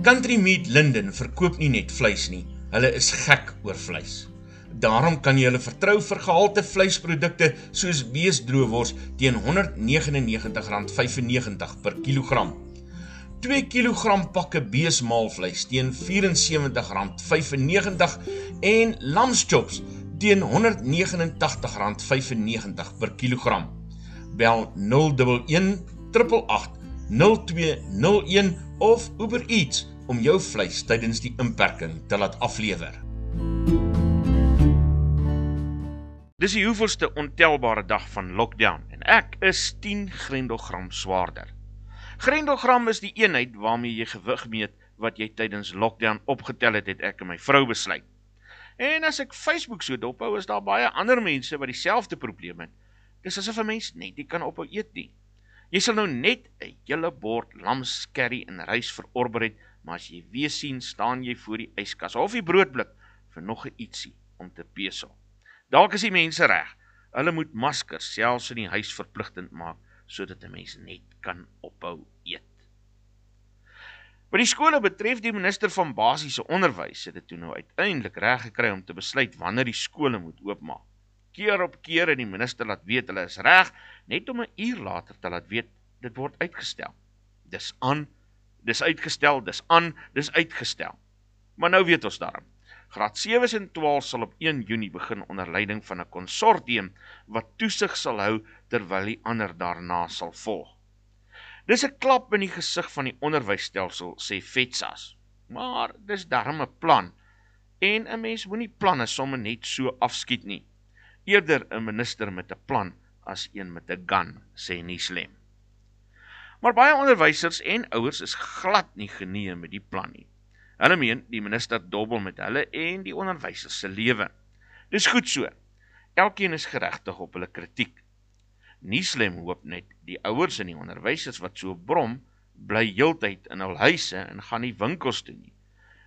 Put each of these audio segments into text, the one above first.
Country Meat Linden verkoop nie net vleis nie, hulle is gek oor vleis. Daarom kan jy hulle vertrou vir gehalte vleisprodukte soos beesdroewors teen R199.95 per kilogram. 2 kg pakke beesmaalvleis teen R74.95 en lamschops teen R189.95 per kilogram. Bel 011 888 0201 of Uber Eats om jou vleis tydens die inperking te laat aflewer. Dis die hoeveelste ontelbare dag van lockdown en ek is 10 grendelgram swaarder. Grendelgram is die eenheid waarmee jy gewig meet wat jy tydens lockdown opgetel het, het ek en my vrou besluit. En as ek Facebook so dophou, is daar baie ander mense wat dieselfde probleem het. Dis asof 'n mens net nie kan ophou eet nie. Jy sal nou net 'n hele bord lamskerry en rys verorber het, maar as jy weer sien, staan jy voor die yskas of die broodblik vir nog 'n ietsie om te pesel. Dalk is die mense reg. Hulle moet maskers selfs in die huis verpligtend maak sodat 'n mens net kan ophou eet. Wat die skole betref, die minister van basiese onderwys het dit toe nou uiteindelik reg gekry om te besluit wanneer die skole moet oopmaak. Keer op keer het die minister laat weet hulle is reg, net om 'n uur later te laat weet dit word uitgestel. Dis aan, dis uitgestel, dis aan, dis uitgestel. Maar nou weet ons daarom. Graad 7 en 12 sal op 1 Junie begin onder leiding van 'n konsortium wat toesig sal hou terwyl die ander daarna sal volg. Dis 'n klap in die gesig van die onderwysstelsel, sê FETSAS. Maar dis darm 'n plan en 'n mens moenie planne sommer net so afskiet nie. Eerder 'n minister met 'n plan as een met 'n gun, sê Nieslem. Maar baie onderwysers en ouers is glad nie geneem met die plan nie. Hulle meen die minister dobbel met hulle en die onderwysers se lewe. Dis goed so. Elkeen is geregtig op hulle kritiek. Nie slim hoop net die ouers en die onderwysers wat so brom bly heeltyd in hul huise en gaan nie winkels toe nie.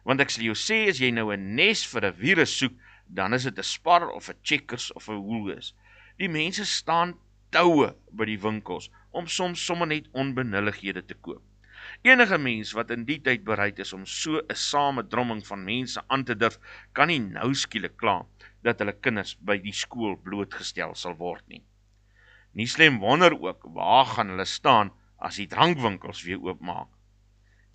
Want ek sal jou sê as jy nou 'n nes vir 'n virus soek, dan is dit 'n Spar of 'n Checkers of 'n Woolworths. Die mense staan toue by die winkels om soms sommer net onbenullighede te koop. Enige mens wat in die tyd bereid is om so 'n samedromming van mense aan te durf, kan nie nou skielik kla dat hulle kinders by die skool blootgestel sal word nie. Nie slim wonder ook waar gaan hulle staan as die drankwinkels weer oopmaak.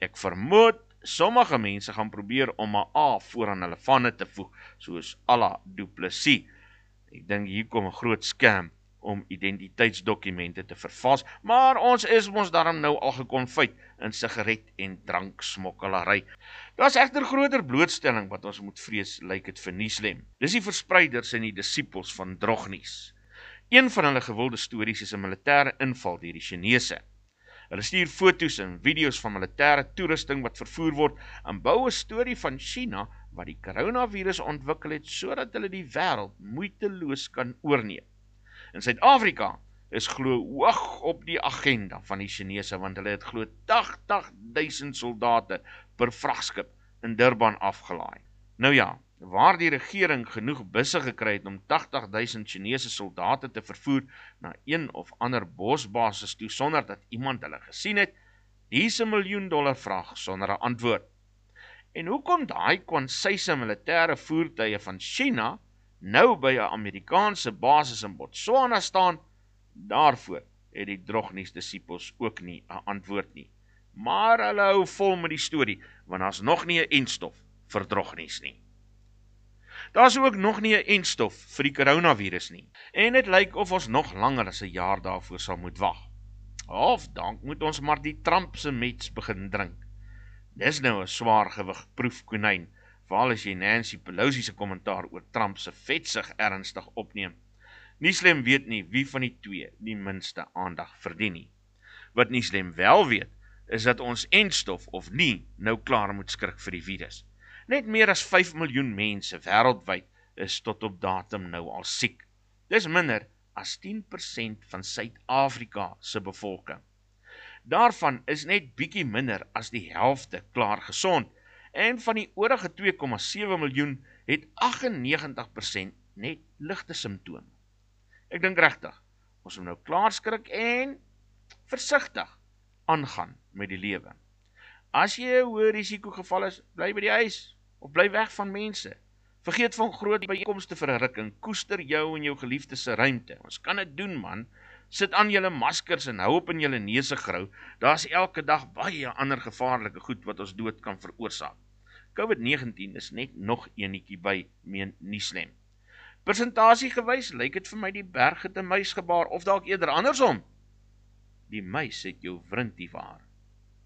Ek vermoed sommige mense gaan probeer om 'n A vooraan hulle vanne te voeg, soos alla duplisie. Ek dink hier kom 'n groot skam om identiteitsdokumente te vervals, maar ons is ons daarom nou al gekonfyt in sigaret en dranksmokkelary. Daar's egter groter blootstelling wat ons moet vrees, lyk dit vir Nieslem. Dis die verspreiders en die disippels van Drognies. Een van hulle gewilde stories is 'n militêre inval deur die Chinese. Hulle stuur foto's en video's van militêre toerusting wat vervoer word en bou 'n storie van China wat die koronavirus ontwikkel het sodat hulle die wêreld moeiteloos kan oorneem. In Suid-Afrika is glo hoog op die agenda van die Chinese want hulle het glo 80000 soldate per vragskip in Durban afgelaai. Nou ja, waar die regering genoeg busse gekry het om 80000 Chinese soldate te vervoer na een of ander bosbasis toe sonder dat iemand hulle gesien het, dis 'n miljoen dollar vraag sonder 'n antwoord. En hoekom daai kwansyse militêre voertuie van China nou by 'n Amerikaanse basis in Botswana staan, daarvoor het die drognies disippels ook nie 'n antwoord nie. Maar hulle hou vol met die storie, want daar's nog nie 'n enstof vir drognies nie. Daar's ook nog nie 'n enstof vir die koronavirus nie. En dit lyk of ons nog langer as 'n jaar daarvoor sal moet wag. Of dank moet ons maar die Trump se mets begin drink. Dis nou 'n swaar gewig proefkonyn veral as jy Nancy Pelosi se kommentaar oor Trump se vetsig ernstig opneem. Nieslem weet nie wie van die twee die minste aandag verdien nie. Wat Nieslem wel weet, is dat ons enstof of nie nou klaar moet skrik vir die virus. Net meer as 5 miljoen mense wêreldwyd is tot op datum nou al siek. Dis minder as 10% van Suid-Afrika se bevolking. Daarvan is net bietjie minder as die helfte klaar gesond en van die oorige 2,7 miljoen het 98% net ligte simptome. Ek dink regtig, ons moet nou klaar skrik en versigtig aangaan met die lewe. As jy 'n hoë risiko geval is, bly by die huis of bly weg van mense. Vergeet van groot ruk en koester jou en jou geliefdes se ruimte. Ons kan dit doen, man. Sit aan julle maskers en hou op in julle neuse grou. Daar's elke dag baie ander gevaarlike goed wat ons dood kan veroorsaak. COVID-19 is net nog eenetjie by, meen nie slim. Persentasie gewys lyk dit vir my die berg het 'n muis gebaar of dalk eerder andersom. Die muis het jou wrintie waar,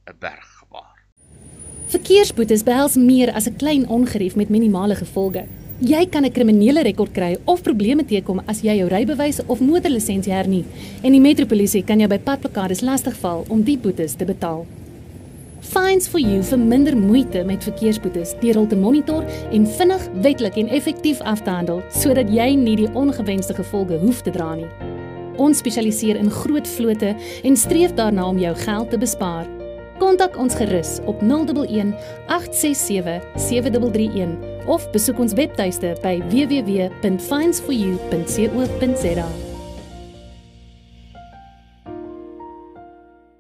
'n berg gebaar. Verkeersboetes behels meer as 'n klein ongerief met minimale gevolge. Jy kan 'n kriminele rekord kry of probleme teekom as jy jou rybewys of motorlisensie hernie en die metropolisie kan jou by padplakkades lastigval om die boetes te betaal. Fines for you vir minder moeite met verkeersboetes deur hul te monitor en vinnig, wetlik en effektief af te handel sodat jy nie die ongewenste gevolge hoef te dra nie. Ons spesialiseer in groot vlote en streef daarna om jou geld te bespaar. Kontak ons gerus op 011 867 7331 of besoek ons webtuiste by www.finds4u.co.za.